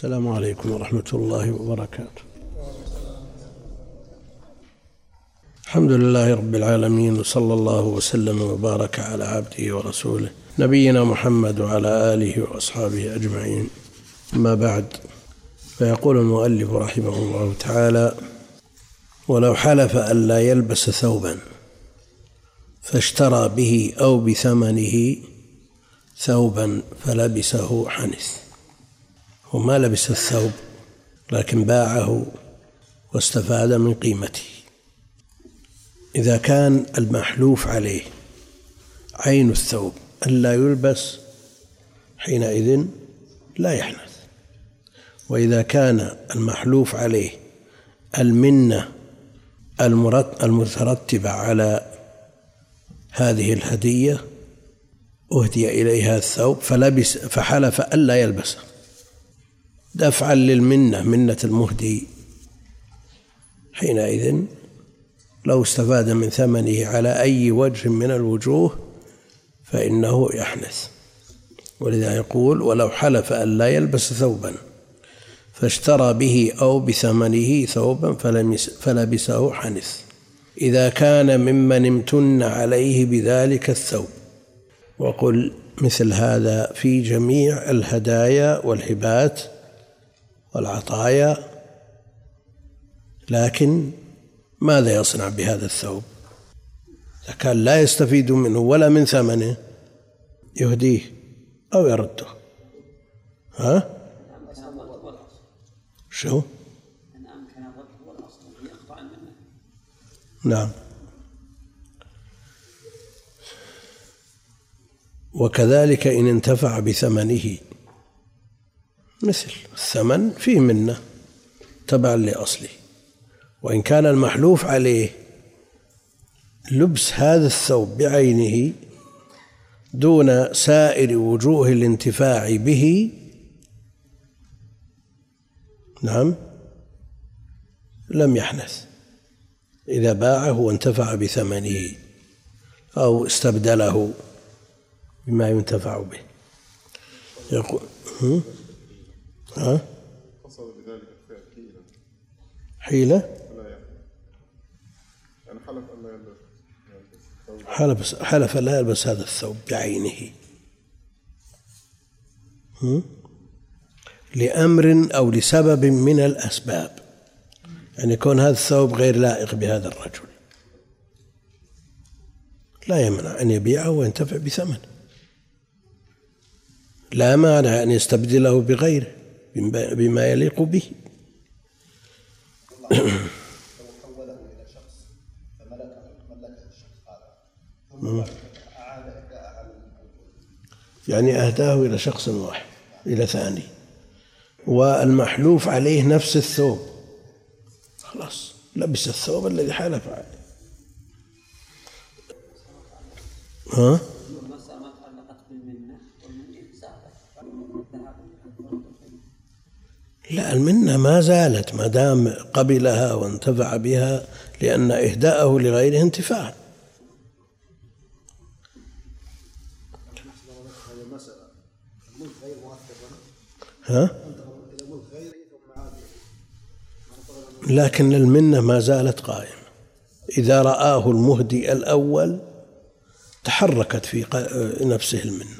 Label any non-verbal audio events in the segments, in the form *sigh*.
السلام عليكم ورحمة الله وبركاته. الحمد لله رب العالمين وصلى الله وسلم وبارك على عبده ورسوله نبينا محمد وعلى آله وأصحابه أجمعين. أما بعد فيقول المؤلف رحمه الله تعالى ولو حلف ألا يلبس ثوبا فاشترى به أو بثمنه ثوبا فلبسه حنث. هو ما لبس الثوب لكن باعه واستفاد من قيمته. إذا كان المحلوف عليه عين الثوب ألا يلبس حينئذ لا يحنث. وإذا كان المحلوف عليه المنة المترتبة على هذه الهدية أهدي إليها الثوب فلبس فحلف ألا يلبسه. دفعا للمنة منة المهدي. حينئذ لو استفاد من ثمنه على أي وجه من الوجوه فإنه يحنث. ولذا يقول ولو حلف أن لا يلبس ثوبا فاشترى به أو بثمنه ثوبا فلبسه حنث. إذا كان ممن امتن عليه بذلك الثوب. وقل مثل هذا في جميع الهدايا والهبات والعطايا لكن ماذا يصنع بهذا الثوب؟ إذا كان لا يستفيد منه ولا من ثمنه يهديه أو يرده. ها؟ شو؟ نعم. وكذلك إن انتفع بثمنه مثل. الثمن فيه منة تبعا لأصله. وإن كان المحلوف عليه لبس هذا الثوب بعينه دون سائر وجوه الانتفاع به نعم لم يحنث. إذا باعه وانتفع بثمنه أو استبدله بما ينتفع به. يقول ها؟ قصد بذلك حيلة. حيلة؟ يعني حلف أن لا يلبس. حلف حلف لا يلبس هذا الثوب بعينه. لأمر أو لسبب من الأسباب. يعني يكون هذا الثوب غير لائق بهذا الرجل. لا يمنع أن يبيعه وينتفع بثمنه. لا مانع أن يستبدله بغيره. بما يليق به. يعني أهداه إلى شخص واحد إلى ثاني. والمحلوف عليه نفس الثوب. خلاص لبس الثوب الذي حلف عليه. ها؟ لا المنة ما زالت ما دام قبلها وانتفع بها لأن إهداءه لغيره انتفاع. ها؟ لكن المنة ما زالت قائمة. إذا رآه المهدي الأول تحركت في نفسه المنة.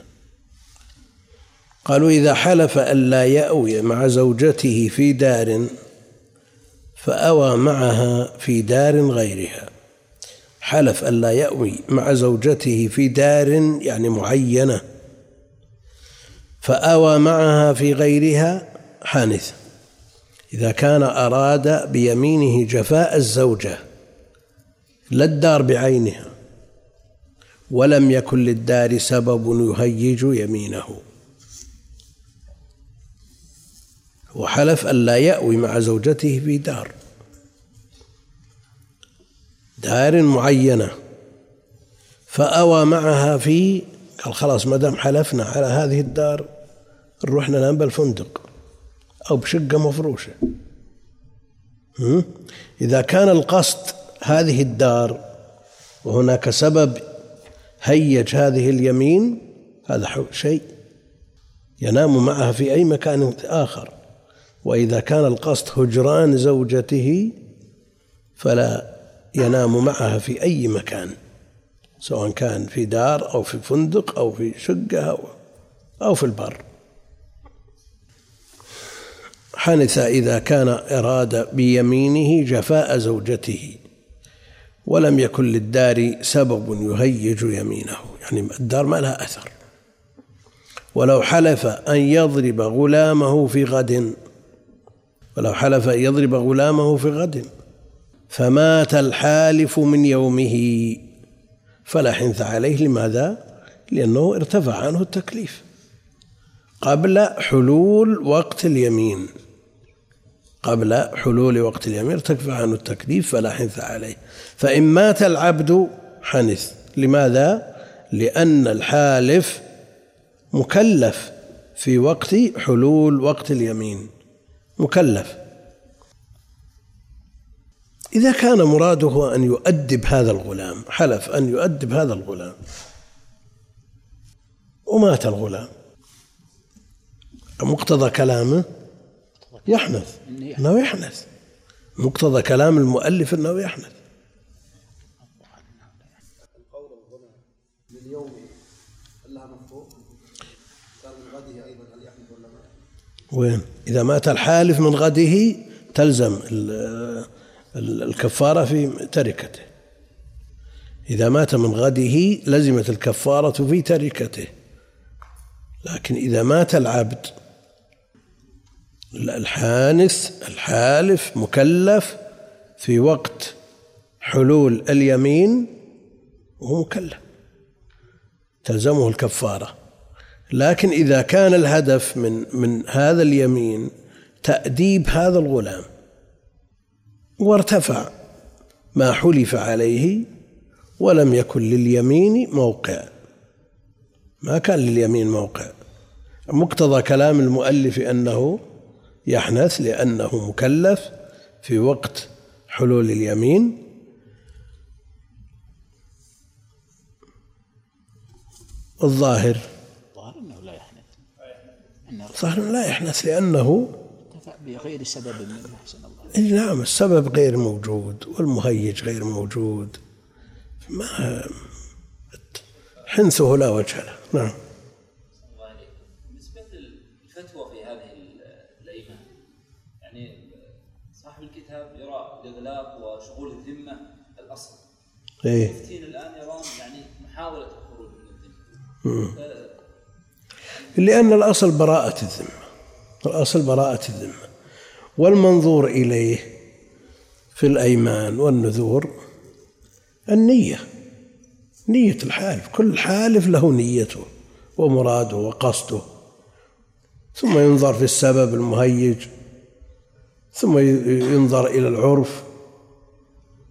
قالوا إذا حلف ألا يأوي مع زوجته في دار فأوى معها في دار غيرها. حلف ألا يأوي مع زوجته في دار يعني معينة فأوى معها في غيرها حانثة إذا كان أراد بيمينه جفاء الزوجة لا الدار بعينها ولم يكن للدار سبب يهيج يمينه. وحلف ألا يأوي مع زوجته في دار. دار معينة. فأوى معها في قال خلاص ما دام حلفنا على هذه الدار نروح ننام بالفندق أو بشقة مفروشة. إذا كان القصد هذه الدار وهناك سبب هيج هذه اليمين هذا شيء ينام معها في أي مكان آخر. وإذا كان القصد هجران زوجته فلا ينام معها في أي مكان سواء كان في دار أو في فندق أو في شقة أو, في البر. حنث إذا كان أراد بيمينه جفاء زوجته ولم يكن للدار سبب يهيج يمينه يعني الدار ما لها أثر. ولو حلف أن يضرب غلامه في غد ولو حلف أن يضرب غلامه في غد فمات الحالف من يومه. فلا حنث عليه لماذا؟ لأنه ارتفع عنه التكليف قبل حلول وقت اليمين. قبل حلول وقت اليمين ارتفع عنه التكليف فلا حنث عليه. فإن مات العبد حنث. لماذا؟ لأن الحالف مكلف في وقت حلول وقت اليمين. مكلف. إذا كان مراده أن يؤدب هذا الغلام حلف أن يؤدب هذا الغلام. ومات الغلام. مقتضى كلامه يحنث إنه يحنث. مقتضى كلام المؤلف إنه يحنث. وين إذا مات الحالف من غده تلزم الكفارة في تركته. إذا مات من غده لزمت الكفارة في تركته. لكن إذا مات العبد الحانث الحالف مكلف في وقت حلول اليمين وهو مكلف. تلزمه الكفارة. لكن إذا كان الهدف من من هذا اليمين تأديب هذا الغلام وارتفع ما حلف عليه ولم يكن لليمين موقع. ما كان لليمين موقع. مقتضى كلام المؤلف أنه يحنث لأنه مكلف في وقت حلول اليمين. الظاهر صح لا يحنث لأنه بغير سبب منه أحسن الله. نعم السبب غير موجود والمهيج غير موجود. ما حنثه لا وجه له. نعم. بالنسبة للفتوى في هذه الأيمان يعني صاحب الكتاب يرى الإغلاق وشغول الذمة الأصل. إيه. المفتين الآن يرون يعني محاولة الخروج من الذمة. لأن الأصل براءة الذمة. الأصل براءة الذمة. والمنظور إليه في الأيمان والنذور النية. نية الحالف. كل حالف له نيته ومراده وقصده. ثم ينظر في السبب المهيج. ثم ينظر إلى العرف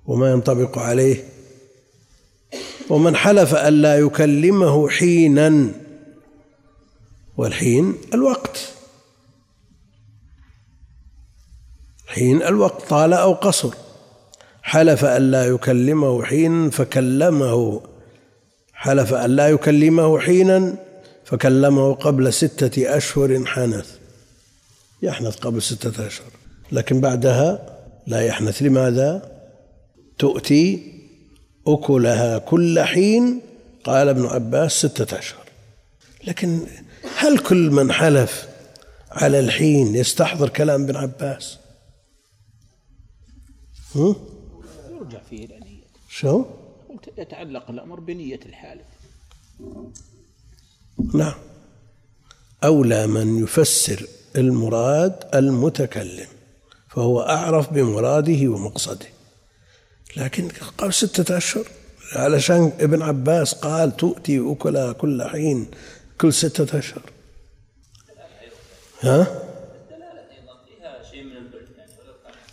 وما ينطبق عليه. ومن حلف ألا يكلمه حينا والحين الوقت. حين الوقت طال أو قصر. حلف أن لا يكلمه حينا فكلمه. حلف أن لا يكلمه حينا فكلمه قبل ستة أشهر حنث. يحنث قبل ستة أشهر. لكن بعدها لا يحنث. لماذا؟ تؤتي أكلها كل حين. قال ابن عباس ستة أشهر. لكن هل كل من حلف على الحين يستحضر كلام ابن عباس؟ يرجع فيه إلى نية شو؟ يتعلق الأمر بنية الحالف. نعم. أولى من يفسر المراد المتكلم فهو أعرف بمراده ومقصده. لكن قال ستة أشهر علشان ابن عباس قال تؤتي أكلها كل حين كل ستة أشهر. ها؟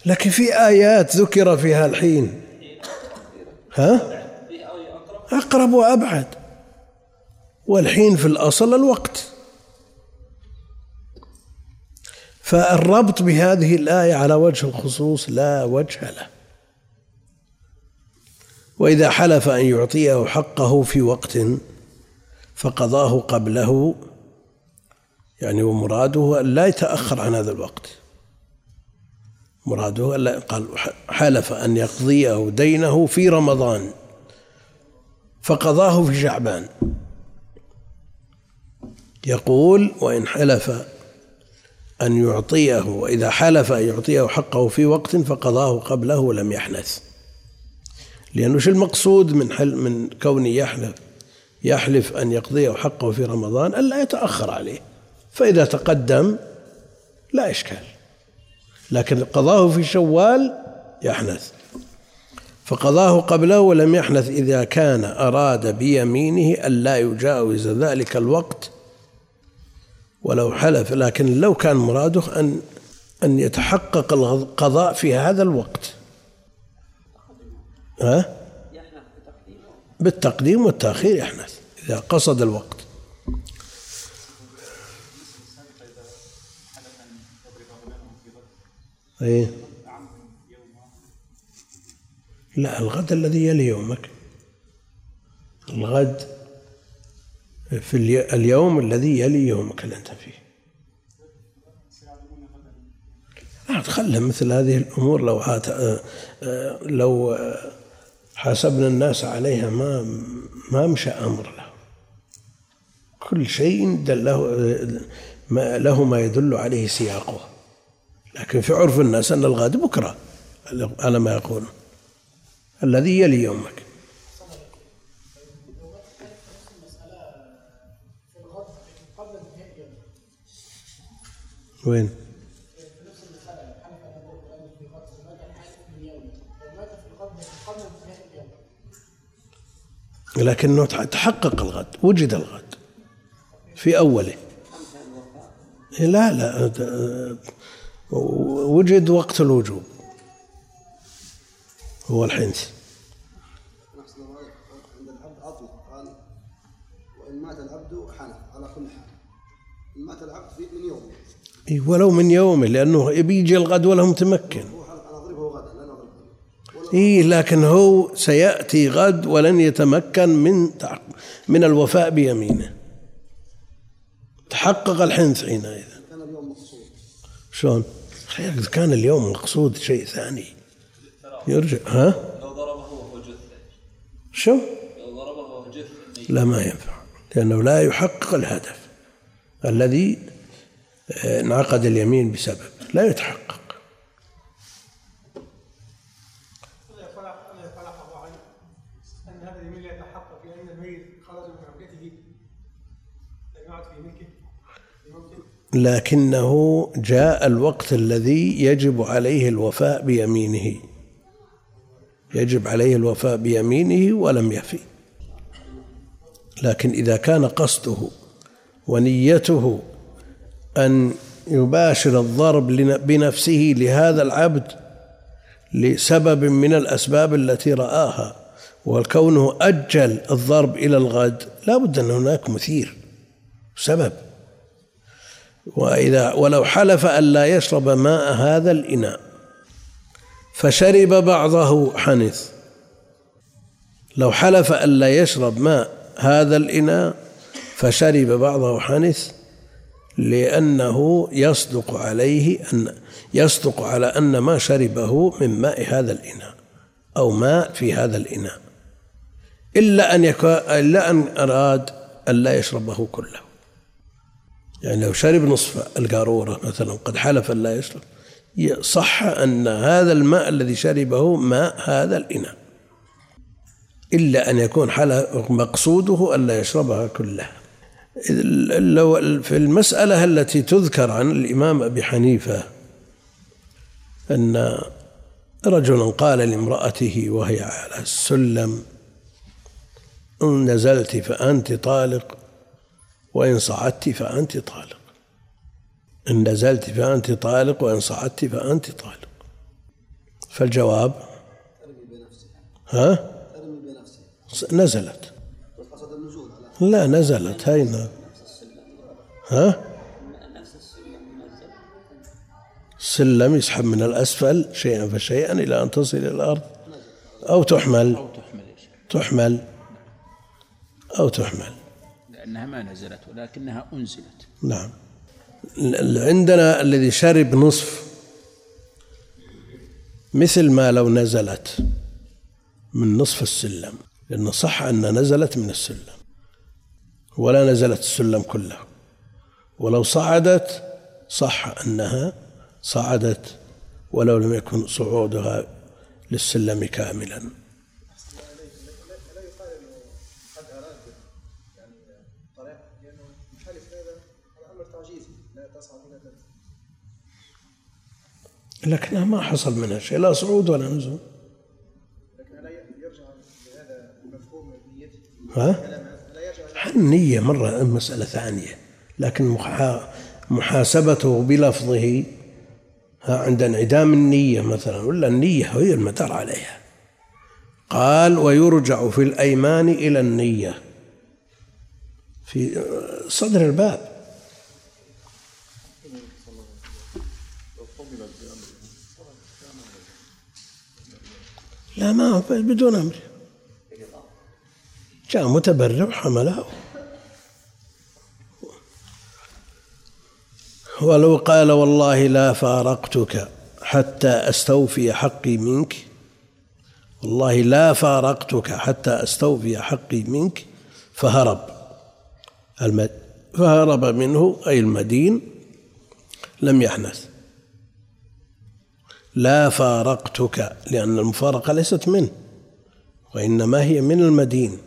لكن في آيات ذكر فيها الحين. ها؟ أقرب وأبعد. والحين في الأصل الوقت. فالربط بهذه الآية على وجه الخصوص لا وجه له. وإذا حلف أن يعطيه حقه في وقت فقضاه قبله يعني ومراده أن لا يتأخر عن هذا الوقت. مراده لا قال حلف أن يقضيه دينه في رمضان فقضاه في شعبان. يقول وإن حلف أن يعطيه وإذا حلف أن يعطيه حقه في وقت فقضاه قبله لم يحنث. لأنه شو المقصود من حل من كونه يحلف؟ يحلف أن يقضيه حقه في رمضان ألا يتأخر عليه. فإذا تقدم لا إشكال. لكن قضاه في شوال يحنث. فقضاه قبله ولم يحنث إذا كان أراد بيمينه ألا يجاوز ذلك الوقت ولو حلف. لكن لو كان مراده أن أن يتحقق القضاء في هذا الوقت. ها؟ بالتقديم والتأخير يحنث. إذا قصد الوقت. أي لا الغد الذي يلي يومك. الغد في اليوم الذي يلي يومك اللي أنت فيه. لا تخلى مثل هذه الأمور. لو آه، آه، لو حاسبنا الناس عليها ما ما مشى أمر له. كل شيء له ما له ما يدل عليه سياقه. لكن في عرف الناس أن الغد بكرة على ما يقولون الذي يلي يومك. وين؟ لكنه تحقق الغد وجد الغد. في أوله. لا لا وجد وقت الوجوب. هو الحنث عند العبد أطلق وإن مات العبد حنث على كل حال إن مات العبد من يوم ولو من يومه لأنه يبي يجي الغد ولا متمكن إيه لكن هو سيأتي غد ولن يتمكن من من الوفاء بيمينه. تحقق الحنث حينئذ كان اليوم مقصود. شلون؟ كان اليوم مقصود شيء ثاني. يرجع ها؟ لو ضربه وهو جثة. شو؟ لو ضربه وهو جثة. لا ما ينفع. لأنه لا يحقق الهدف الذي آه، انعقد اليمين بسبب. لا يتحقق. لكنه جاء الوقت الذي يجب عليه الوفاء بيمينه. يجب عليه الوفاء بيمينه ولم يفي. لكن إذا كان قصده ونيته أن يباشر الضرب بنفسه لهذا العبد لسبب من الأسباب التي رآها وكونه أجل الضرب إلى الغد لا بد أن هناك مثير. سبب. وإذا ولو حلف ألا يشرب ماء هذا الإناء فشرب بعضه حنث. لو حلف ألا يشرب ماء هذا الإناء فشرب بعضه حنث لأنه يصدق عليه أن يصدق على أن ما شربه من ماء هذا الإناء أو ماء في هذا الإناء. إلا أن يكون إلا أن أراد ألا يشربه كله. يعني لو شرب نصف القارورة مثلا قد حلف لا يشرب صح أن هذا الماء الذي شربه ماء هذا الإناء إلا أن يكون مقصوده ألا يشربها كلها. لو في المسألة التي تذكر عن الإمام أبي حنيفة أن رجلا قال لامرأته وهي على السلم إن نزلت فأنت طالق وإن صعدت فأنت طالق. إن نزلت فأنت طالق وإن صعدت فأنت طالق. فالجواب؟ ها؟ نزلت. لا نزلت. هاي ها؟ السلم يسحب من الأسفل شيئا فشيئا إلى أن تصل إلى الأرض. أو تحمل. أو تحمل تحمل. أو تحمل. لأنها ما نزلت ولكنها أنزلت. نعم. عندنا الذي شرب نصف مثل ما لو نزلت من نصف السلم لأنه صح أن نزلت من السلم ولا نزلت السلم كله ولو صعدت صح أنها صعدت ولو لم يكن صعودها للسلم كاملا. لكنها ما حصل منها شيء لا صعود ولا نزول. لكن لا يرجع لهذا المفهوم نيته ها؟ النية مرة مسألة ثانية لكن محا- محاسبته بلفظه عند انعدام النية مثلا ولا النية هي المدار عليها. قال ويرجع في الأيمان إلى النية. في صدر الباب. لا ما بدون أمر. جاء متبرع وحمله ولو قال والله لا فارقتك حتى أستوفي حقي منك. والله لا فارقتك حتى أستوفي حقي منك. فهرب. فهرب منه أي المدين. لم يحنث. لا فارقتك لأن المفارقة ليست منه وإنما هي من المدين.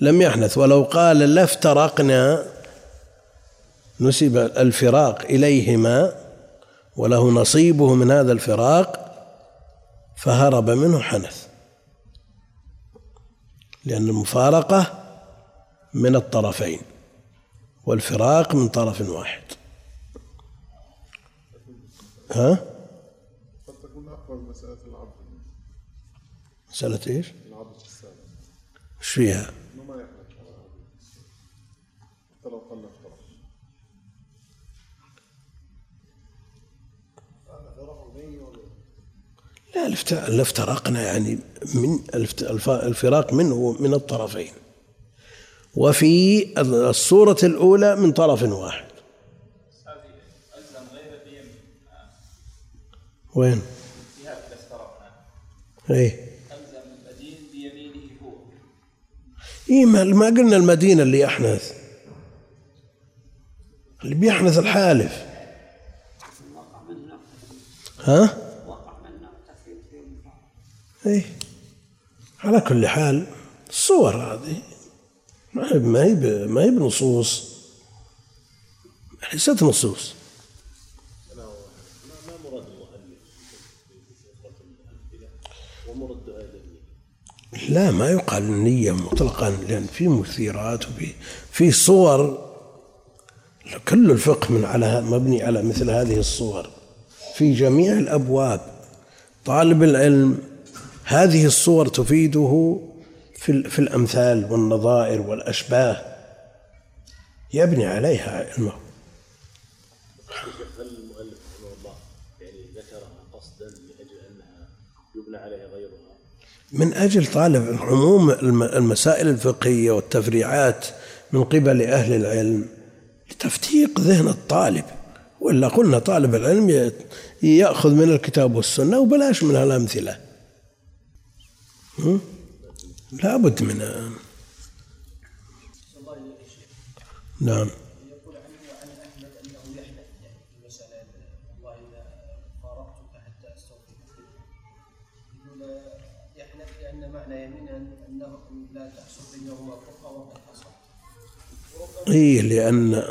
لم يحنث ولو قال لافترقنا نسب الفراق إليهما وله نصيبه من هذا الفراق فهرب منه حنث. لأن المفارقة من الطرفين والفراق من طرف واحد. ها؟ قد تكون أقوى من مسألة العبد مسألة إيش؟ العبد في السابق إيش فيها؟ إنه ما يحمل على هذا حتى لو قل افترق لا الافت- الافتراقنا يعني من الفراق منه من الطرفين. وفي الصورة الأولى من طرف واحد. وين؟ في هذا افترقنا إيه ألزم المدين بيمينه هو إيه ما قلنا المدينة اللي يحنث؟ اللي بيحنث الحالف. ها؟ إيه. على كل حال الصور هذه ما هي ما هي بنصوص. ليست نصوص. لا ما يقال النية مطلقا لأن في مثيرات وفي في صور. كل الفقه من على مبني على مثل هذه الصور. في جميع الأبواب. طالب العلم هذه الصور تفيده في في الأمثال والنظائر والأشباه. يبني عليها علمه. هل المؤلف رحمه الله يعني ذكرها قصدا لأجل أنها يبنى عليها؟ من أجل طالب عموم الم- المسائل الفقهية والتفريعات من قبل أهل العلم لتفتيق ذهن الطالب وإلا قلنا طالب العلم يأخذ من الكتاب والسنة وبلاش من الأمثلة هم؟ لا بد من نعم إيه لأن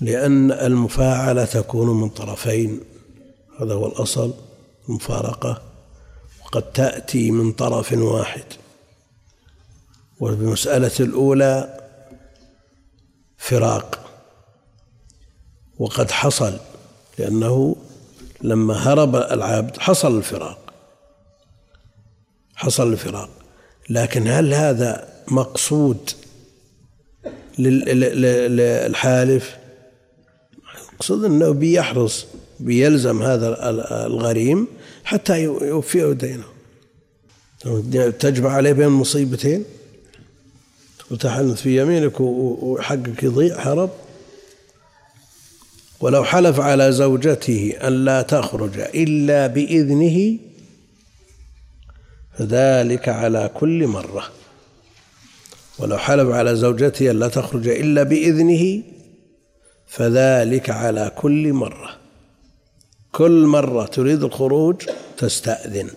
لأن المفاعلة تكون من طرفين هذا هو الأصل المفارقة. وقد تأتي من طرف واحد. والمسألة الأولى فراق. وقد حصل لأنه لما هرب العبد حصل الفراق. حصل الفراق. لكن هل هذا مقصود للحالف مقصود إنه بيحرص بيلزم هذا ال- الغريم حتى يو- يوفيه دينه. تجمع عليه بين مصيبتين وتحنث في يمينك وحقك يضيع هرب. ولو حلف على زوجته أن لا تخرج إلا بإذنه فذلك على كل مرة. ولو حلف على زوجته أن لا تخرج إلا بإذنه فذلك على كل مرة. كل مرة تريد الخروج تستأذن.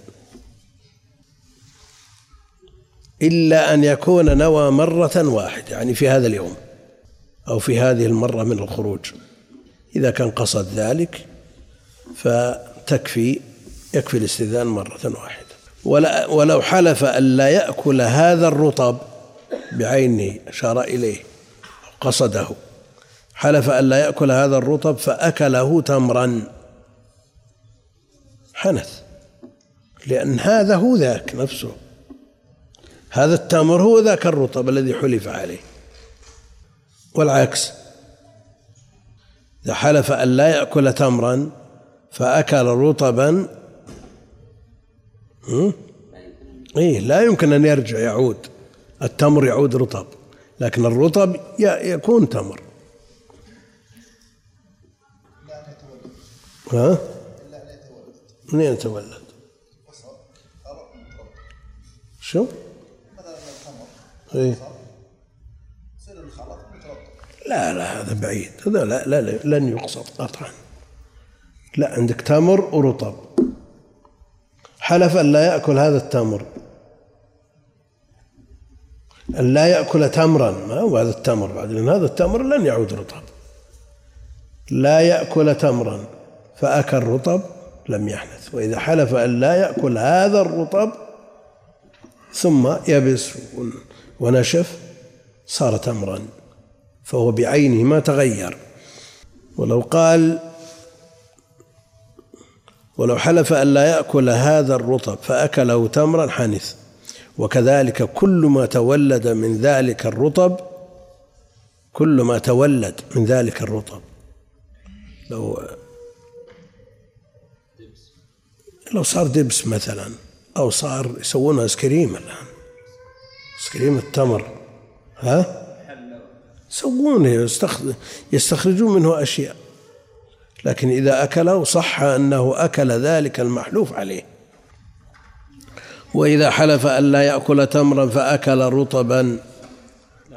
إلا أن يكون نوى مرة واحدة يعني في هذا اليوم أو في هذه المرة من الخروج. إذا كان قصد ذلك فتكفي يكفي الاستئذان مرة واحدة. ولو حلف أن لا يأكل هذا الرطب بعينه أشار إليه قصده. حلف أن لا يأكل هذا الرطب فأكله تمرا. حنث. لأن هذا هو ذاك نفسه. هذا التمر هو ذاك الرطب الذي حلف عليه. والعكس. إذا حلف أن لا يأكل تمرا فأكل رطبا إيه لا يمكن أن يرجع يعود. التمر يعود رطب لكن الرطب يكون تمر. ها؟ منين يتولد؟ شو؟ إيه. لا لا هذا بعيد. هذا لا, لا, لا لن يقصد قطعا. لا عندك تمر ورطب. حلف أن لا يأكل هذا التمر. أن لا يأكل تمرا. ما هو هذا التمر بعد؟ لأن هذا التمر لن يعود رطب. لا يأكل تمرا. فأكل رطب لم يحنث. وإذا حلف أن لا يأكل هذا الرطب ثم يبس ونشف صار تمرا. فهو بعينه ما تغير. ولو قال ولو حلف أن لا يأكل هذا الرطب فأكله تمرا حنث وكذلك كل ما تولد من ذلك الرطب كل ما تولد من ذلك الرطب. لو لو صار دبس مثلا أو صار يسوون آيس كريم الآن. آيس كريم التمر. ها؟ يسوونه يستخرجون منه أشياء. لكن إذا أكله صح أنه أكل ذلك المحلوف عليه. وإذا حلف أن لا يأكل تمرا فأكل رطبا.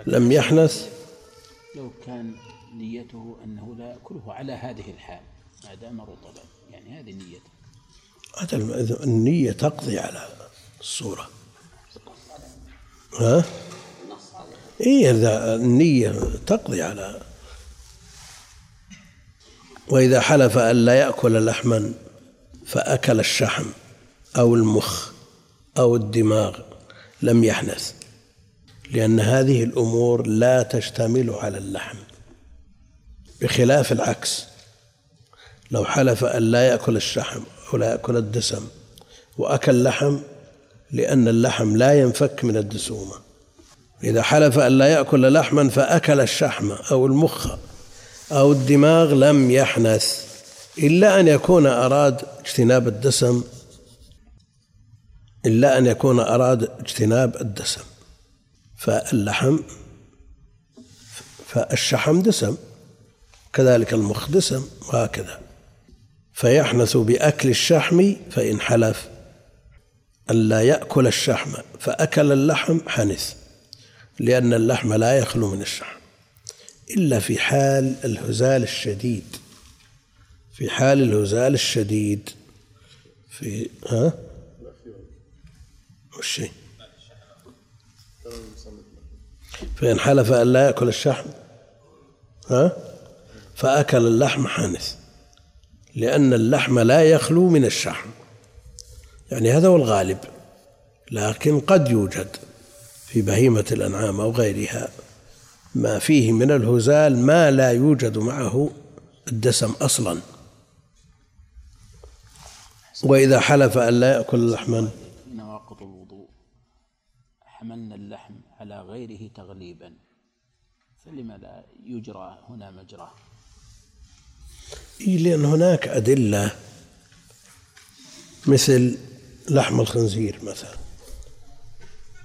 لم يحنث؟ لو كان نيته أنه لا يأكله على هذه الحال ما دام رطبا. يعني هذه نيته النية تقضي على الصورة. ها؟ إيه النية تقضي على وإذا حلف أن لا يأكل لحما فأكل الشحم أو المخ أو الدماغ لم يحنث لأن هذه الأمور لا تشتمل على اللحم. بخلاف العكس لو حلف أن لا يأكل الشحم أو لا يأكل الدسم وأكل لحم لأن اللحم لا ينفك من الدسومة. إذا حلف أن لا يأكل لحما فأكل الشحم أو المخ أو الدماغ لم يحنث إلا أن يكون أراد اجتناب الدسم. إلا أن يكون أراد اجتناب الدسم. فاللحم فالشحم دسم كذلك المخ دسم وهكذا. فيحنث بأكل الشحم فإن حلف. أن لا يأكل الشحم فأكل اللحم حنث لأن اللحم لا يخلو من الشحم. إلا في حال الهزال الشديد. في حال الهزال الشديد. في ها؟ وش فإن حلف أن لا يأكل الشحم. ها؟ فأكل اللحم حانث. لأن اللحم لا يخلو من الشحم. يعني هذا هو الغالب. لكن قد يوجد في بهيمة الأنعام أو غيرها. ما فيه من الهزال ما لا يوجد معه الدسم أصلا. وإذا حلف أن لا يأكل لحما نواقض الوضوء. حملنا اللحم على غيره تغليبا. فلما لا يجرى هنا مجراه لأن هناك أدلة مثل لحم الخنزير مثلا.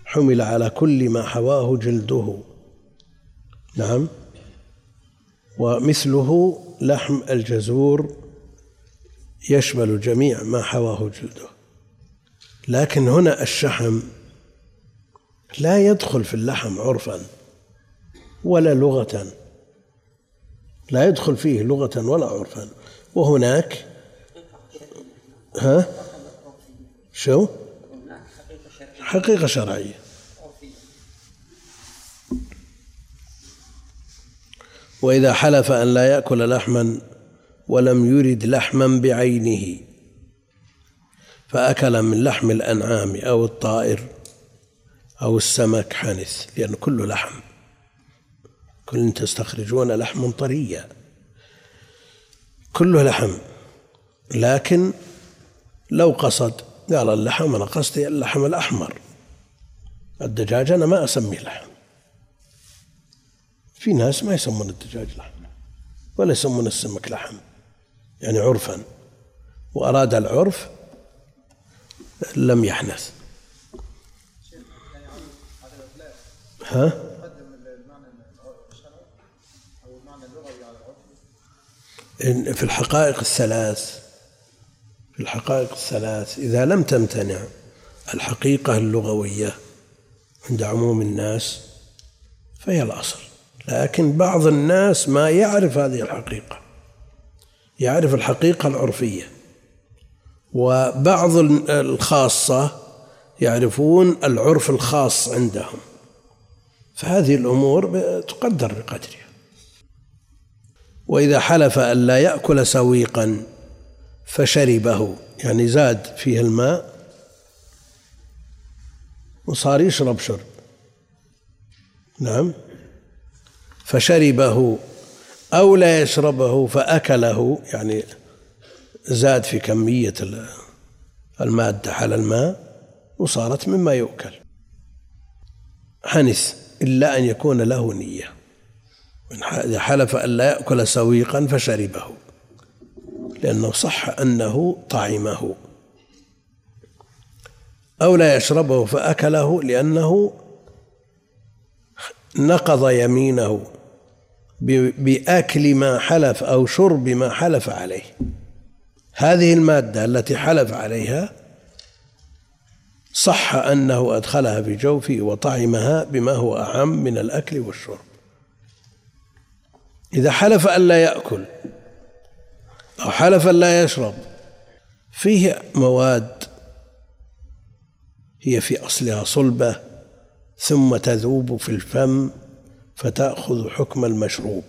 حمل على كل ما حواه جلده. نعم. ومثله لحم الجزور يشمل جميع ما حواه جلده. لكن هنا الشحم لا يدخل في اللحم عرفا ولا لغة. لا يدخل فيه لغة ولا عرفا. وهناك ها؟ شو؟ حقيقة شرعية. وإذا حلف أن لا يأكل لحما ولم يرد لحما بعينه فأكل من لحم الأنعام أو الطائر أو السمك حنث لأن كله لحم كل تستخرجون لحم طريا كله لحم. لكن لو قصد قال اللحم أنا قصدي اللحم الأحمر. الدجاج أنا ما أسميه لحم. في ناس ما يسمون الدجاج لحم ولا يسمون السمك لحم. يعني عرفا. وأراد العرف لم يحنث. ها؟ في الحقائق الثلاث في الحقائق الثلاث إذا لم تمتنع الحقيقة اللغوية عند عموم الناس فهي الأصل. لكن بعض الناس ما يعرف هذه الحقيقة يعرف الحقيقة العرفية. وبعض الخاصة يعرفون العرف الخاص عندهم. فهذه الأمور تقدر بقدرها. وإذا حلف أن لا يأكل سويقا فشربه يعني زاد فيه الماء وصار يشرب شرب. نعم؟ فشربه أو لا يشربه فأكله يعني زاد في كمية المادة على الماء وصارت مما يؤكل. حنث إلا أن يكون له نية. إذا حلف أن لا يأكل سويقا فشربه لأنه صح أنه طعمه. أو لا يشربه فأكله لأنه نقض يمينه. بأكل ما حلف أو شرب ما حلف عليه. هذه المادة التي حلف عليها صح أنه أدخلها في جوفه وطعمها بما هو أعم من الأكل والشرب. إذا حلف أن لا يأكل أو حلف أن لا يشرب فيه مواد هي في أصلها صلبة ثم تذوب في الفم فتأخذ حكم المشروب.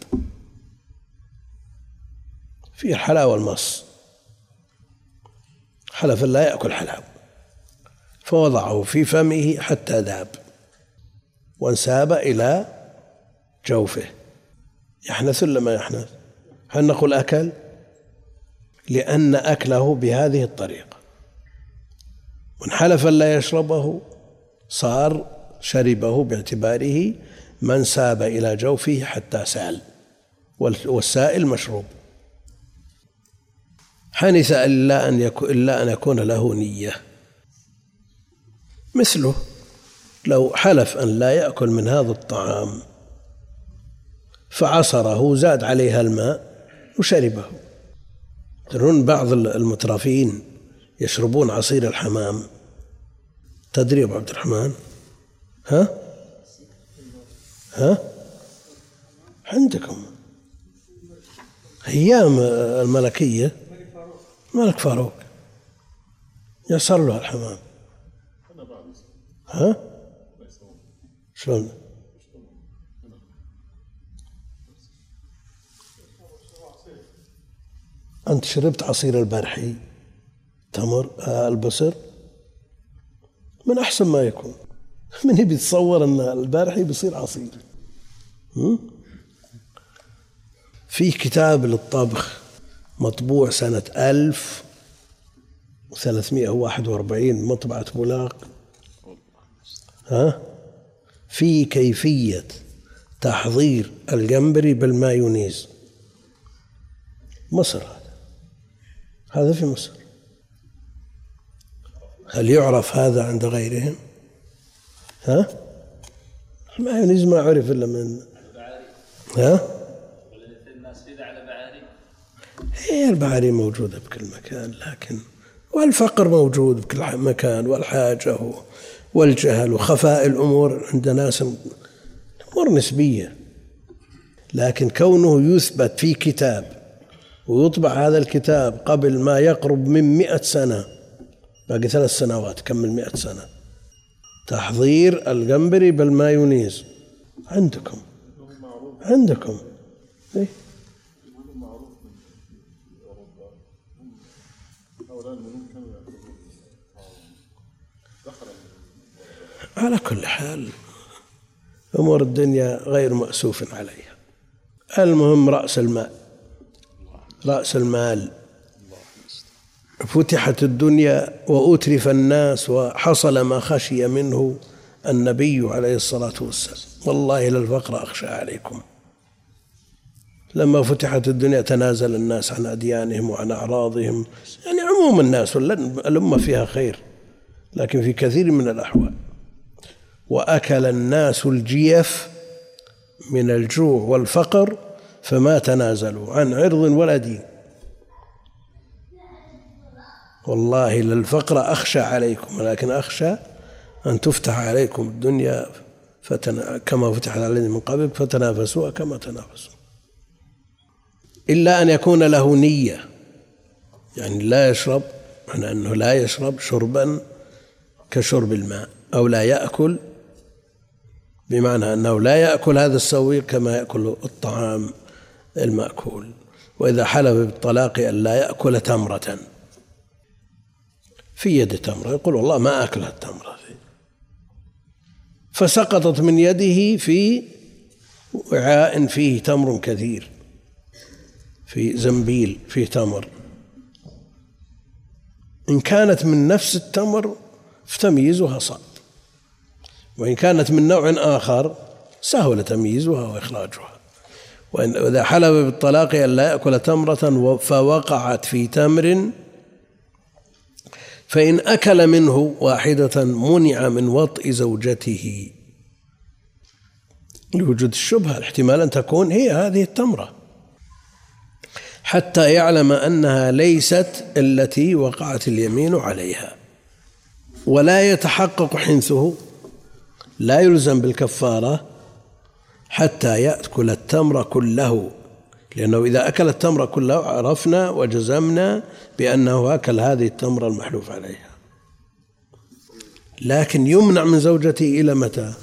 في الحلاوة والمص حلف لا يأكل حلاوة فوضعه في فمه حتى ذاب. وانساب إلى جوفه. يحنث ولا ما يحنث؟ هل نقول أكل؟ لأن أكله بهذه الطريقة. من حلف لا يشربه صار شربه باعتباره من ساب إلى جوفه حتى سال والسائل مشروب. حنث إلا أن يكون إلا أن يكون له نية. مثله لو حلف أن لا يأكل من هذا الطعام فعصره زاد عليها الماء وشربه. ترون بعض المترفين يشربون عصير الحمام. تدري أبو عبد الرحمن؟ ها؟ ها؟ عندكم. أيام الملكية. الملك فاروق. يصل له الحمام. ها؟ شلون؟ أنت شربت عصير البرحي تمر آه البصر؟ من أحسن ما يكون. *laughs* من يبي يتصور أن البارحي بيصير عصير. في كتاب للطبخ مطبوع سنة ألف وثلاثمائة وواحد وأربعين مطبعة بولاق. ها؟ في كيفية تحضير الجمبري بالمايونيز. مصر هذا. هذا في مصر. هل يعرف هذا عند غيرهم؟ ها؟ المايونيز ما عرف إلا من ها؟ هي البعاري موجودة بكل مكان لكن والفقر موجود بكل مكان والحاجة والجهل وخفاء الأمور عند ناس أمور نسبية. لكن كونه يثبت في كتاب ويطبع هذا الكتاب قبل ما يقرب من مئة سنة باقي ثلاث سنوات كمل مئة سنة. تحضير القنبري بالمايونيز. عندكم. عندكم. إيه؟ على كل حال أمور الدنيا غير مأسوف عليها. المهم رأس المال. رأس المال. فتحت الدنيا وأترف الناس وحصل ما خشي منه النبي عليه الصلاة والسلام. والله للفقر أخشى عليكم. لما فتحت الدنيا تنازل الناس عن أديانهم وعن أعراضهم. يعني عموم الناس الأمة فيها خير لكن في كثير من الأحوال. وأكل الناس الجيف من الجوع والفقر فما تنازلوا عن عرض ولا دين. والله للفقر أخشى عليكم ولكن أخشى أن تفتح عليكم الدنيا فتنا كما فتحت على من قبل فتنافسوا كما تنافسوا. إلا أن يكون له نية يعني لا يشرب معنى أنه لا يشرب شربا كشرب الماء أو لا يأكل بمعنى أنه لا يأكل هذا السويق كما يأكل الطعام المأكول. وإذا حلف بالطلاق أن لا يأكل تمرة. في يد تمرة يقول والله ما أكل التمرة فسقطت من يده في وعاء فيه تمر كثير في زنبيل فيه تمر. إن كانت من نفس التمر فتمييزها صعب وإن كانت من نوع آخر سهل تمييزها وإخراجها. وإذا حلف بالطلاق أن لا يأكل تمرة فوقعت في تمر فإن أكل منه واحدة منع من وطئ زوجته. لوجود الشبهة الاحتمال أن تكون هي هذه التمرة. حتى يعلم أنها ليست التي وقعت اليمين عليها. ولا يتحقق حنثه. لا يلزم بالكفارة حتى يأكل التمر كله. لأنه إذا أكل التمر كله عرفنا وجزمنا بأنه أكل هذه التمرة المحلوف عليها. لكن يمنع من زوجته إلى متى؟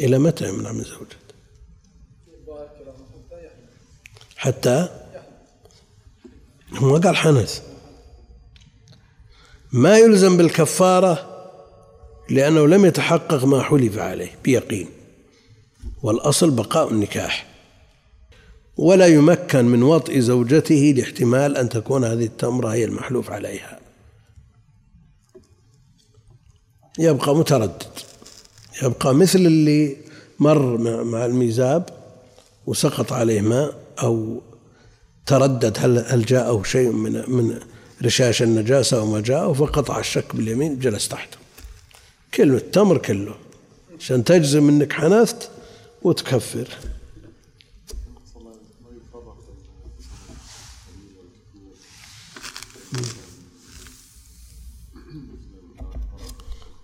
إلى متى يمنع من زوجته؟ حتى؟ هو قال حنث. ما يلزم بالكفارة لأنه لم يتحقق ما حلف عليه بيقين. والأصل بقاء النكاح. ولا يمكن من وطئ زوجته لاحتمال أن تكون هذه التمرة هي المحلوف عليها. يبقى متردد. يبقى مثل اللي مر مع الميزاب وسقط عليه ماء أو تردد هل هل جاءه شيء من من رشاش النجاسة أو ما جاءه فقطع الشك باليمين جلس تحته. كله التمر كله. عشان تجزم إنك حنثت وتكفر.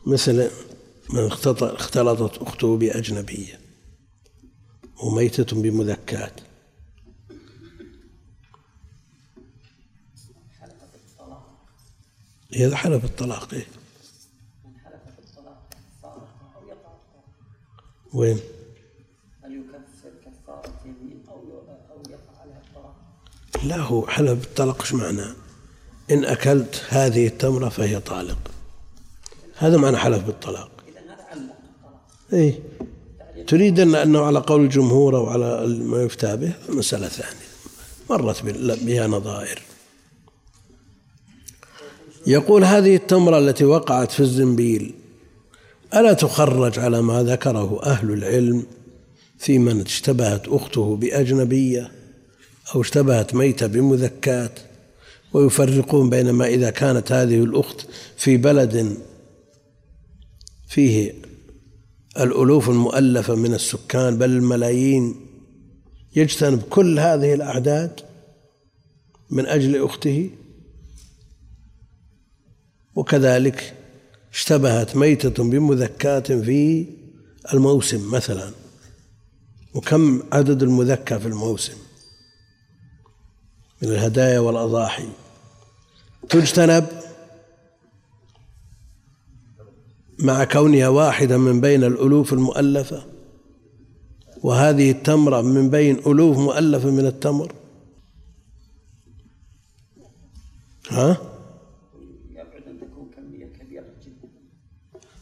مثل من اختلطت أخته بأجنبية وميتة بمذكات إذا حلف الطلاق إيه؟ وين؟ كفارة يمين أو أو يقع عليها الطلاق؟ لا هو حلف بالطلاق إيش معناه؟ إن أكلت هذه التمرة فهي طالق هذا معنى حلف بالطلاق. إيه. تريد أن أنه على قول الجمهور أو على ما يفتى به مسألة ثانية. مرت بها نظائر. يقول هذه التمرة التي وقعت في الزنبيل ألا تخرج على ما ذكره أهل العلم في من اشتبهت أخته بأجنبية أو اشتبهت ميتة بمذكات ويفرقون بين ما إذا كانت هذه الأخت في بلد فيه الألوف المؤلفة من السكان بل الملايين يجتنب كل هذه الأعداد من أجل أخته. وكذلك اشتبهت ميتة بمذكاة في الموسم مثلا. وكم عدد المذكى في الموسم؟ من الهدايا والأضاحي. تجتنب مع كونها واحدة من بين الألوف المؤلفة وهذه التمرة من بين ألوف مؤلفة من التمر. ها؟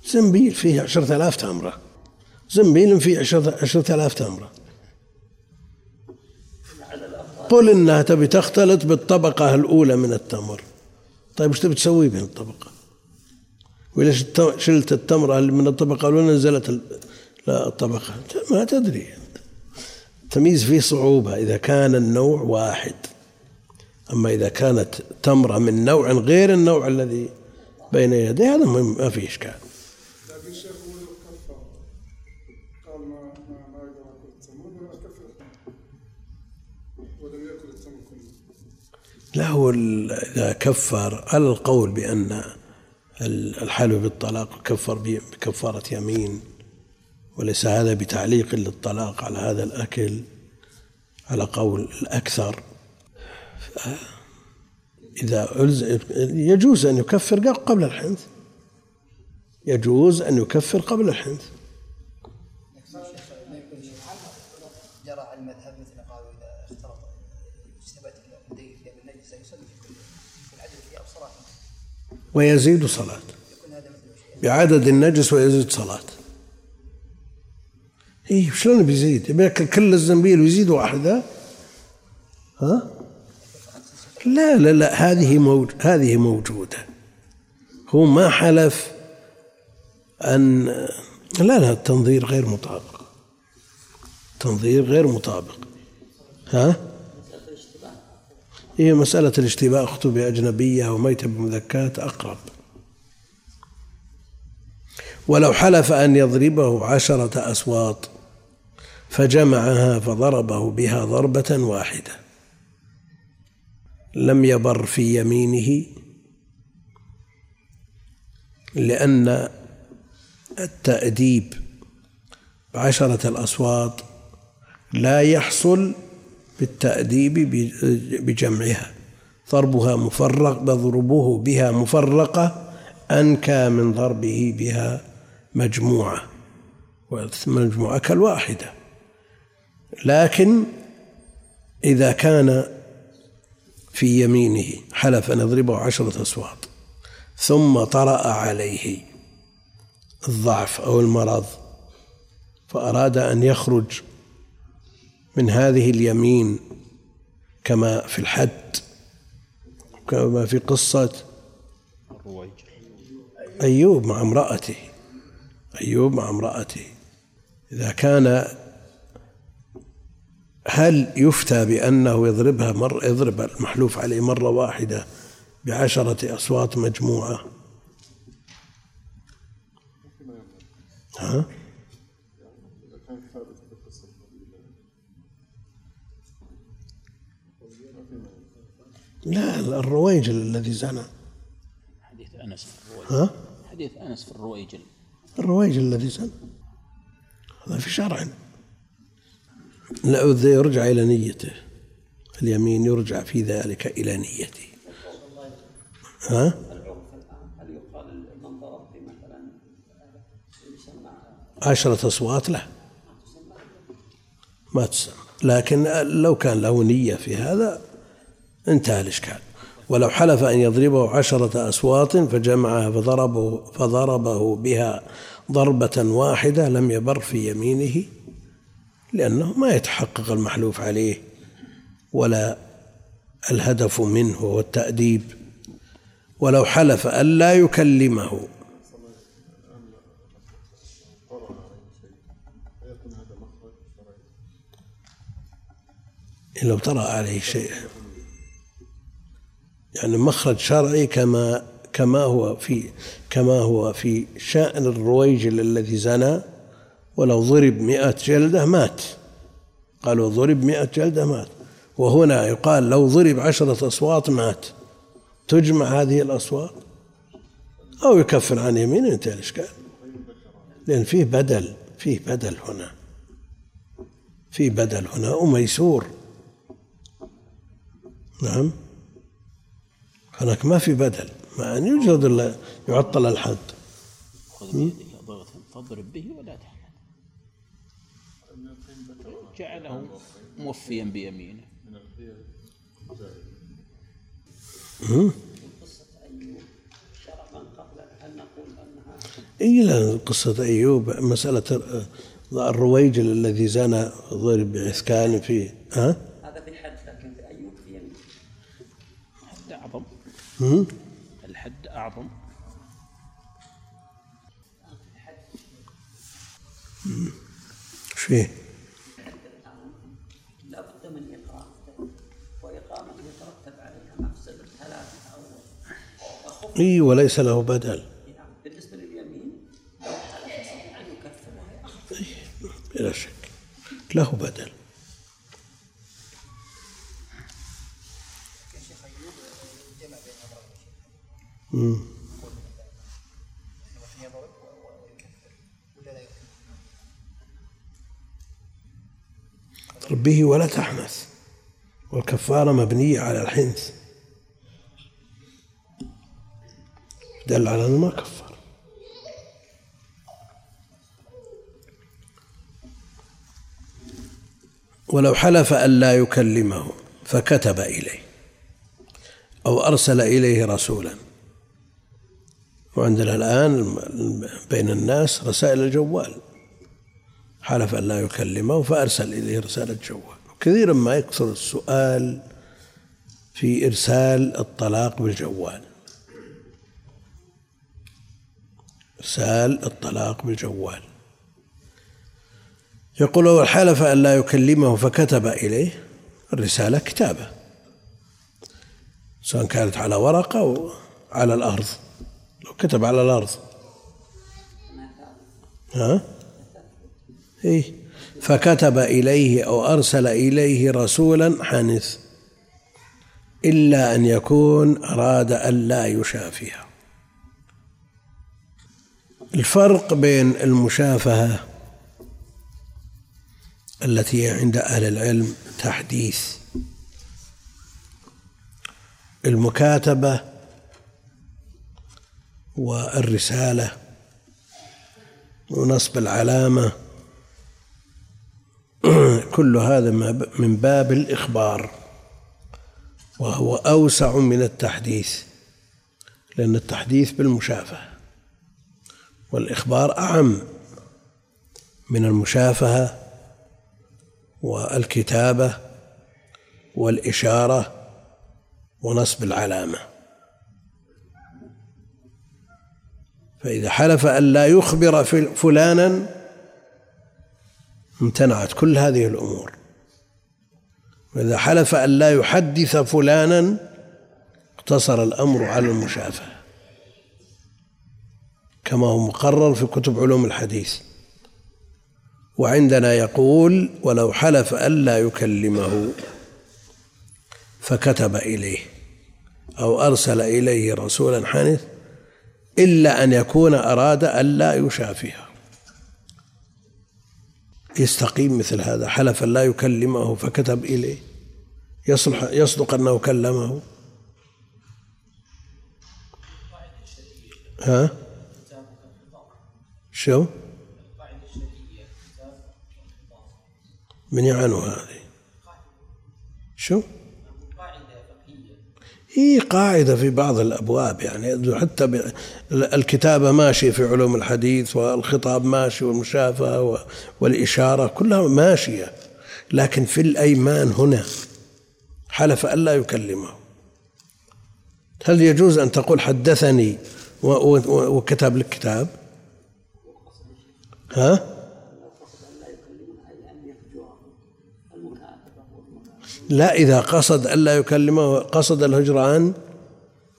زنبيل فيه عشرة آلاف تمرة. زنبيل فيه عشرة, عشرة آلاف تمرة. قل إنها تبي تختلط بالطبقة الأولى من التمر. طيب وش تبي تسوي بين الطبقة؟ وليش شلت التمرة من الطبقة الأولى نزلت الطبقة. ما تدري. التمييز فيه صعوبة إذا كان النوع واحد. أما إذا كانت تمرة من نوع غير النوع الذي بين يديه هذا ما فيه إشكال. الشيخ هو إذا كفر على القول بأن الحلف بالطلاق كفر بكفارة يمين وليس هذا بتعليق للطلاق على هذا الأكل على قول الأكثر. إذا يجوز أن يكفر قبل الحنث. يجوز أن يكفر قبل الحنث جرى على المذهب مثل قالوا اذا اختلط اجتبت لديه ثياب النجس يصلي في كل في عدد ثياب صلاه ويزيد صلاة بعدد النجس ويزيد صلاة اي شلون بيزيد؟ يبي ياكل كل الزنبيل ويزيد واحدة؟ ها؟ لا لا لا هذه موج هذه موجودة هو ما حلف أن لا لا التنظير غير مطابق تنظير غير مطابق ها؟ هي مسألة الاشتباه أخته بأجنبية وميتة بمذكاة أقرب. ولو حلف أن يضربه عشرة أسواط فجمعها فضربه بها ضربة واحدة. لم يبر في يمينه لأن التأديب بعشرة الأصوات لا يحصل بالتأديب بجمعها. ضربها مفرق بضربه بها مفرقة أنكى من ضربه بها مجموعة. والمجموعة كالواحدة. لكن إذا كان في يمينه حلف أن يضربه عشرة أصوات. ثم طرأ عليه الضعف أو المرض فأراد أن يخرج من هذه اليمين كما في الحد كما في قصة أيوب مع امرأته أيوب مع امرأته إذا كان هل يفتى بأنه يضربها مر يضرب المحلوف عليه مرة واحدة بعشرة أصوات مجموعة ها؟ لا الرويجل الذي زنى. حديث أنس في الرويجل ها؟ حديث أنس في الرويجل الرويجل الذي زنى. هذا في شرع. لا يرجع إلى نيته. اليمين يرجع في ذلك إلى نيته. ها؟ هل يقال من ضرب في مثلا يسمى عشرة أصوات له. ما تسمى لكن لو كان له نية في هذا انتهى الإشكال. ولو حلف أن يضربه عشرة أصوات فجمعها فضربه فضربه بها ضربة واحدة لم يبر في يمينه لأنه ما يتحقق المحلوف عليه ولا الهدف منه هو التأديب ولو حلف ألا يكلمه. لو طرأ عليه شيء يعني مخرج شرعي كما كما هو في كما هو في شأن الرويجل الذي زنى ولو ضرب مئة جلدة مات. قالوا ضرب مئة جلدة مات. وهنا يقال لو ضرب عشرة أصوات مات. تجمع هذه الأصوات أو يكفر عن يمين انتهى الإشكال لأن فيه بدل فيه بدل هنا. فيه بدل هنا. وميسور نعم. هناك ما في بدل ما أن يوجد إلا يعطل الحد. خذ بيدك ضغطا فاضرب به ولا تحمل جعله موفيا بيمينه. إي لا قصة أيوب مسألة الرويجل الذي زنى ضرب بعسكان في ها؟ هذا في حد لكن في ايوب في يمين الحد أعظم هم؟ الحد أعظم. إيش فيه؟ لا بد من اقامته وإقامة يترتب عليها مفسده ثلاثة أو اي وليس له بدل. نعم بالنسبة لليمين لو حلف يستطيع ان يكفر. وهي أخف. بلا شك له بدل. مم. مثلا يضرب و- و- ويكفر ولا لا يكفر؟ به ولا تحنث والكفارة مبنية على الحنث دل على أنه ما كفر ولو حلف أن لا يكلمه فكتب إليه أو أرسل إليه رسولا وعندنا الآن بين الناس رسائل الجوال. حلف أن لا يكلمه فأرسل إليه رسالة جوال. كثيرا ما يكثر السؤال في إرسال الطلاق بالجوال. إرسال الطلاق بالجوال. يقول لو حلف أن لا يكلمه فكتب إليه الرسالة كتابة سواء كانت على ورقة أو على الأرض. لو كتب على الأرض. ها؟ إيه. فكتب إليه أو أرسل إليه رسولا حنث إلا أن يكون أراد أن لا يشافيها الفرق بين المشافهة التي عند أهل العلم تحديث. المكاتبة والرسالة ونصب العلامة. *clears throat* كل هذا من باب الإخبار وهو أوسع من التحديث لأن التحديث بالمشافهة والإخبار أعم من المشافهة والكتابة والإشارة ونصب العلامة. فإذا حلف أن لا يخبر فلانا امتنعت كل هذه الأمور. وإذا حلف أن لا يحدث فلانا اقتصر الأمر على المشافهة. كما هو مقرر في كتب علوم الحديث. وعندنا يقول ولو حلف أن لا يكلمه فكتب إليه. أو أرسل إليه رسولا حنث إلا أن يكون أراد أن لا يشافيه يستقيم مثل هذا. حلف لا يكلمه فكتب إليه. يصلح يصدق أنه كلمه. ها؟ شو؟ من يعنوا هذه؟ شو؟ هي قاعدة في بعض الأبواب يعني حتى الكتابة ماشية في علوم الحديث والخطاب ماشي والمشافهة والإشارة كلها ماشية لكن في الأيمان هنا حلف ألا يكلمه. هل يجوز أن تقول حدثني وكتب لك كتاب ها؟ لا إذا قصد ألا يكلمه قصد الهجران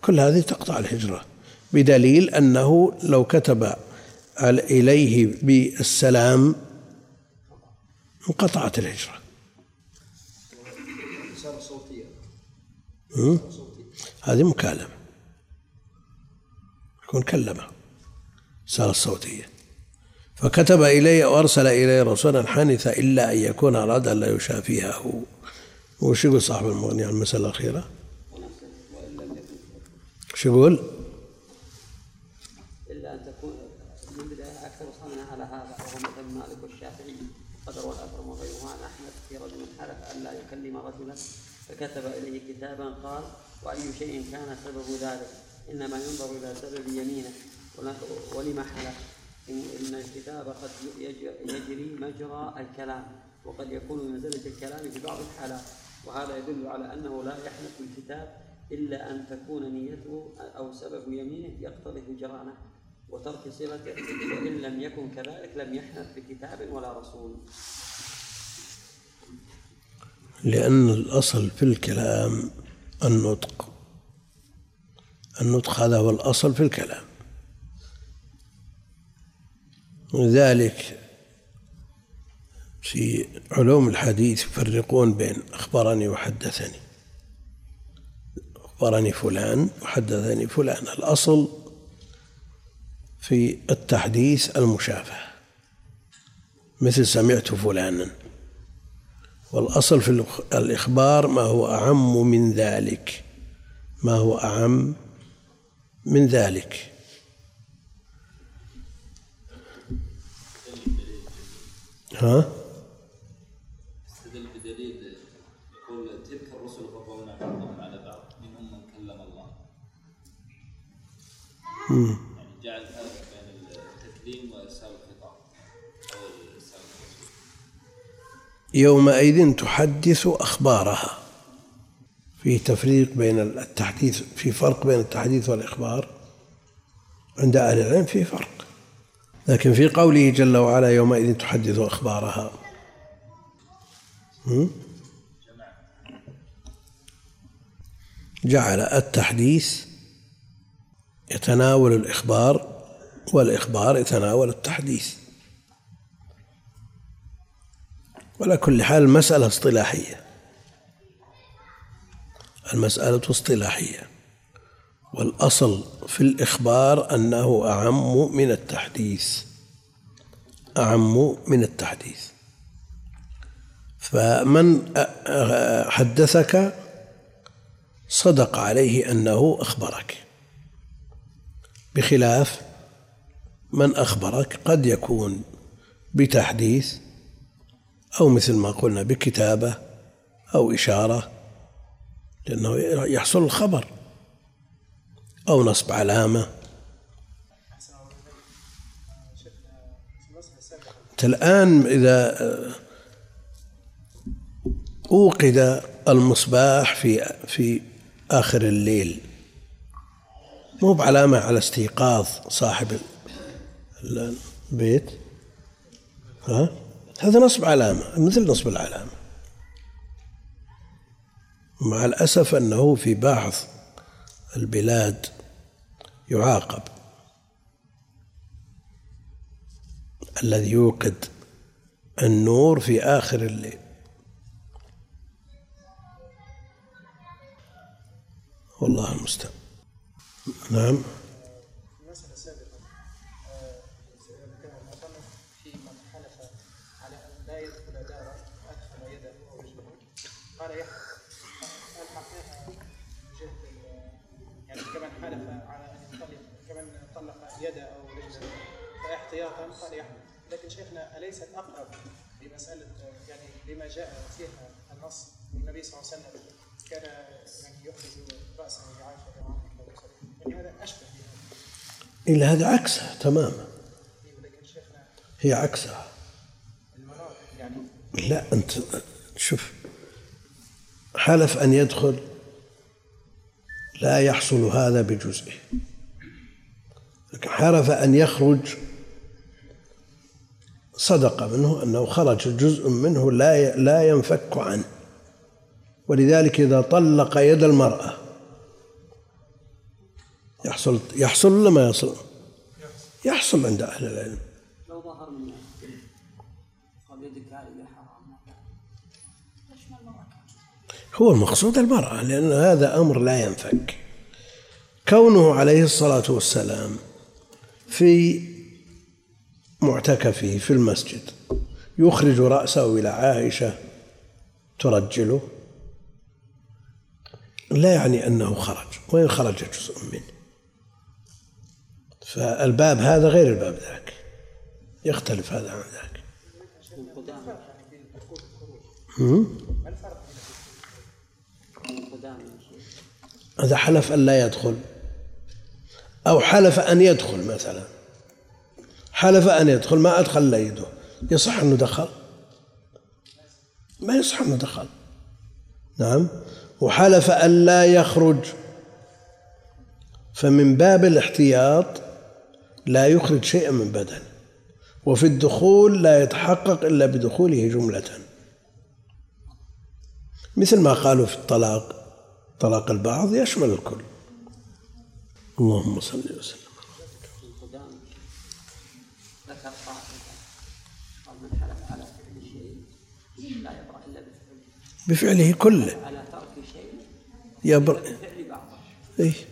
كل هذه تقطع الهجرة بدليل أنه لو كتب إليه بالسلام انقطعت الهجرة. هذه مكالمة. يكون كلمة. رسالة صوتية. فكتب إلي وأرسل إلي رسولا حنث إلا أن يكون أراد أن لا يشافيها هو وش يقول صاحب المغني عن المسألة الأخيرة؟ شو يقول؟ إلا أن تكون من بداية أكثر صنع على هذا وهو مثل مالك والشافعي قدر والأكرم وغيرها عن أحمد في رجل حلف أن لا يكلم رجلا فكتب إليه كتابا قال وأي شيء كان سبب ذلك إنما ينظر إلى سبب يمينه ولما حلف إن الكتاب قد يج- يجري مجرى الكلام وقد يكون من منزلة الكلام في بعض الحالات وهذا يدل على أنه لا يحلف بالكتاب إلا أن تكون نيته أو سبب يمينه يقتضي هجرانه وترك صلته وإن لم يكن كذلك لم يحنث بكتاب ولا رسول. لأن الأصل في الكلام النطق. النطق هذا هو الأصل في الكلام. لذلك في علوم الحديث يفرقون بين أخبرني وحدثني. أخبرني فلان وحدثني فلان. الأصل في التحديث المشافهة. مثل سمعت فلانا. والأصل في الإخ- الإخبار ما هو أعم من ذلك. ما هو أعم من ذلك. ها؟ يعني جعل بين التكليم وارسال الخطاب أو ارسال يومئذ تحدث أخبارها. في تفريق بين التحديث في فرق بين التحديث والإخبار. عند أهل العلم في فرق. لكن في قوله جل وعلا يومئذ تحدث أخبارها. هم؟ جعل التحديث يتناول الإخبار والإخبار يتناول التحديث. وعلى كل حال المسألة اصطلاحية. المسألة اصطلاحية. والأصل في الإخبار أنه أعم من التحديث. أعم من التحديث. فمن حدثك صدق عليه أنه أخبرك. بخلاف من أخبرك قد يكون بتحديث أو مثل ما قلنا بكتابة أو إشارة لأنه يحصل الخبر أو نصب علامة. الآن إذا أوقد المصباح في في آخر الليل مو بعلامة على استيقاظ صاحب ال- البيت. ها؟ هذا نصب علامة مثل نصب العلامة. مع الأسف أنه في بعض البلاد يعاقب. الذي يوقد النور في آخر الليل. والله المستعان. نعم. مسألة سابقة ذكرها المصنف في من حلف على أن لا يدخل وأدخل يده قال يحلف يعني كمن حلف على أن يطلق كمن طلق يده أو رجله فاحتياطا قال يحلف لكن شيخنا أليست أقرب لمسألة يعني لما جاء فيها النص من النبي صلى الله عليه وسلم كان يعني يخرج رأسه لعائشة رضي الله عنها يعني هذا أشبه بها إلا هذا عكسها تماما. هي عكسها. لا أنت شوف حلف أن يدخل لا يحصل هذا بجزئه. لكن حلف أن يخرج صدق منه أنه خرج جزء منه لا لا ينفك عنه. ولذلك إذا طلق يد المرأة يحصل يحصل ولا ما يحصل؟ يحصل عند أهل العلم. لو ظهر من هو المقصود المرأة لأن هذا أمر لا ينفك. كونه عليه الصلاة والسلام في معتكفه في المسجد يخرج رأسه إلى عائشة ترجله لا يعني أنه خرج وإن خرج جزء منه. فالباب هذا غير الباب ذاك. يختلف هذا عن ذاك؟ هذا حلف أن لا يدخل أو حلف أن يدخل مثلا. حلف أن يدخل ما أدخل إلا يده. يصح أنه دخل؟ ما يصح أنه دخل. نعم. وحلف أن لا يخرج. فمن باب الاحتياط لا يخرج شيئا من بدن وفي الدخول لا يتحقق إلا بدخوله جملة. مثل ما قالوا في الطلاق طلاق البعض يشمل الكل. اللهم صل وسلم. بفعله كله. يبرأ إيه.